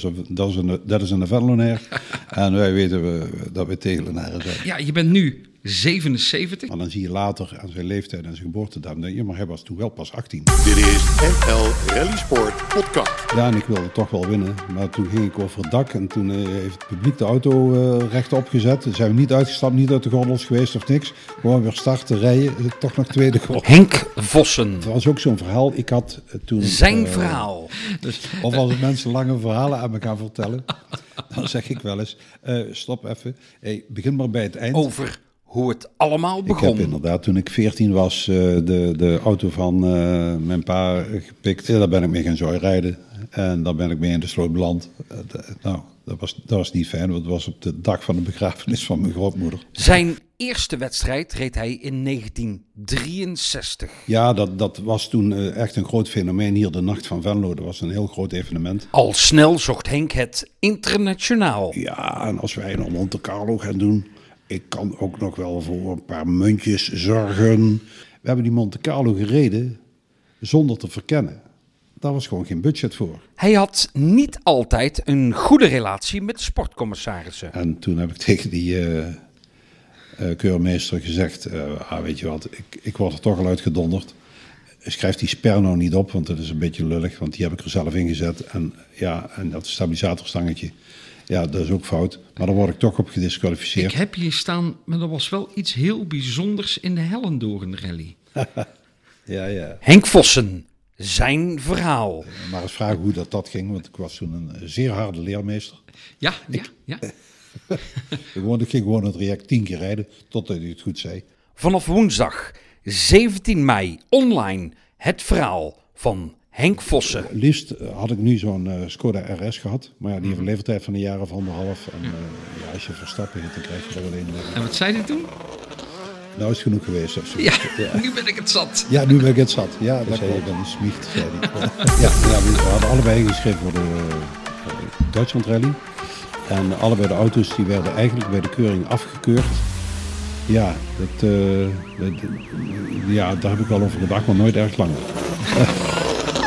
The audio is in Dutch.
Dat is een, dat is een, dat is een Venlonair. en wij weten we, dat we tegenlenaren zijn. Ja, je bent nu 77. Maar dan zie je later aan zijn leeftijd en zijn geboortedatum, denk je, maar hij was toen wel pas 18. Dit is NL Rally Sport Podcast. Ja, en ik wilde toch wel winnen. Maar toen ging ik over het dak en toen eh, heeft het publiek de auto eh, rechtop gezet. Toen zijn we niet uitgestapt, niet uit de gordels geweest of niks. Gewoon weer starten, rijden, eh, toch nog tweede geworden. Henk Vossen. Het was ook zo'n verhaal. Ik had toen... Zijn verhaal. Of als mensen lange verhalen aan me gaan vertellen, dan zeg ik wel eens, eh, stop even, hey, begin maar bij het eind. Over hoe het allemaal Ik begon. heb inderdaad, toen ik 14 was, eh, de, de auto van eh, mijn pa gepikt. Ja, daar ben ik mee gaan joyrijden. En daar ben ik mee in de sloot beland. Eh, nou, dat was, dat was niet fijn, want het was op de dag van de begrafenis van mijn grootmoeder. Zijn eerste wedstrijd reed hij in 1963. Ja, dat, dat was toen eh, echt een groot fenomeen hier. De Nacht van Venlo, dat was een heel groot evenement. Al snel zocht Henk het internationaal. Ja, en als wij naar Monte Carlo gaan doen, ik kan ook nog wel voor een paar muntjes zorgen. We hebben die Monte Carlo gereden zonder te verkennen. Daar was gewoon geen budget voor. Hij had niet altijd een goede relatie met sportcommissarissen. En toen heb ik tegen die eh, eh, keurmeester gezegd, eh, ah, weet je wat, ik, ik word er toch al uitgedonderd. Schrijf die sper nou niet op, want dat is een beetje lullig, want die heb ik er zelf ingezet. En ja, en dat stabilisatorstangetje, ja, dat is ook fout. Maar daar word ik toch op gedisqualificeerd. Ik heb hier staan, maar er was wel iets heel bijzonders in de Hellendoorn rally. Ja, ja. Henk Vossen, zijn verhaal. Maar eens vragen hoe dat, dat ging, want ik was toen een zeer harde leermeester. Ja, ja, ja. Ik, gewoon, ik ging gewoon het traject tien keer rijden, totdat hij het goed zei. Vanaf woensdag 17 mei online het verhaal van Henk Vossen. Liefst eh, had ik nu zo'n eh, Skoda RS gehad, maar ja, die heeft een leeftijd van een jaar of anderhalf. En eh, ja, als je Verstappen heet, dan krijg je er alleen. En wat zei hij toen? Nou is het genoeg geweest of zo. Ja, nu ben ik het zat. Ja, nu ben ik het zat. Ja, dat zei je dan een smiecht, zei hij. Ja, ja, we hadden allebei ingeschreven voor de eh, Duitsland Rally. En allebei de auto's die werden eigenlijk bij de keuring afgekeurd. Ja, dat, eh, dat- ja, daar heb ik wel over gedacht, maar nooit erg lang.